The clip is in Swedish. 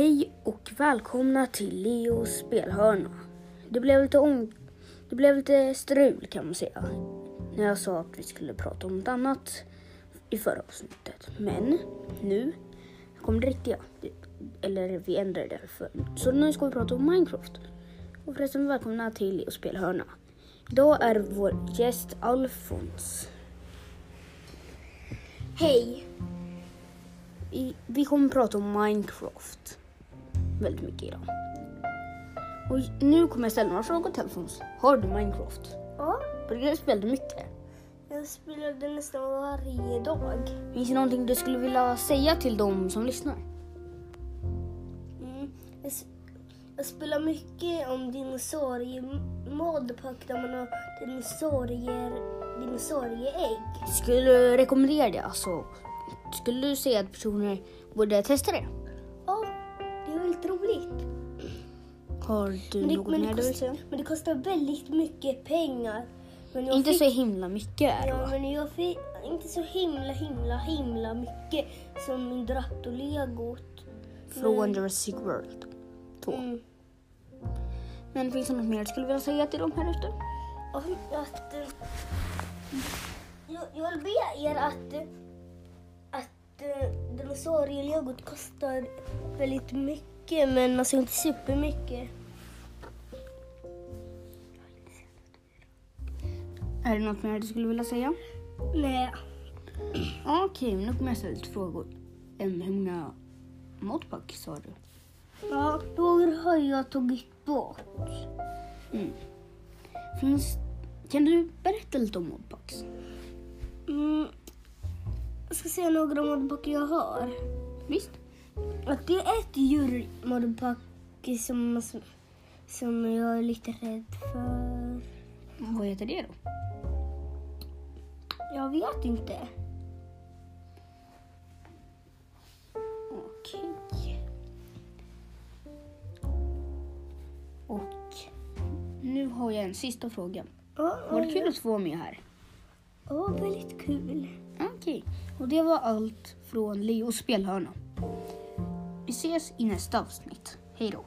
Hej och välkomna till Leos spelhörna. Det blev lite, ång- det blev lite strul kan man säga när jag sa att vi skulle prata om något annat i förra avsnittet. Men nu kom det riktiga. Eller vi ändrade det. För. Så nu ska vi prata om Minecraft. Och förresten välkomna till Leos spelhörna. Idag är vår gäst Alfons. Hej! Vi kommer prata om Minecraft väldigt mycket idag. Och nu kommer jag ställa några frågor till Alfons. Har du Minecraft? Ja, Brukar du spela mycket? jag spelade nästan varje dag. Finns det någonting du skulle vilja säga till dem som lyssnar? Mm. Jag, spelar mycket om dinosauriemodpack där man har dinosaurier, dinosaurieägg. Skulle du rekommendera det? Alltså, skulle du säga att personer borde testa det? Väldigt roligt. Har du Men det, något men, det du vill kost, säga? men det kostar väldigt mycket pengar. Men Inte fick, så himla mycket är Ja, men jag fick inte så himla, himla, himla mycket som min Drapto-legot. Från Jurassic World 2. Mm. Men finns det något mer du skulle vilja säga till dem här ute? Och att, jag, jag vill be er att, att eh, dinosaurielegot kostar väldigt mycket men alltså inte supermycket. Är det något mer du skulle vilja säga? Nej. Okej, men nu kommer jag ställa lite frågor. Um, hur många modpack sa du? Ja, då har jag tagit bort. Mm. Finns, kan du berätta lite om modpacks? Mm. Jag ska säga några modpack jag har. Visst? Att det är ett djurmodpack som, som jag är lite rädd för. Vad heter det då? Jag vet inte. Okej. Och nu har jag en sista fråga. Ja, Var det kul att få vara med här? Ja, väldigt kul. Okej, och det var allt från Leos spelhörna. Vi ses i nästa avsnitt. Hej då.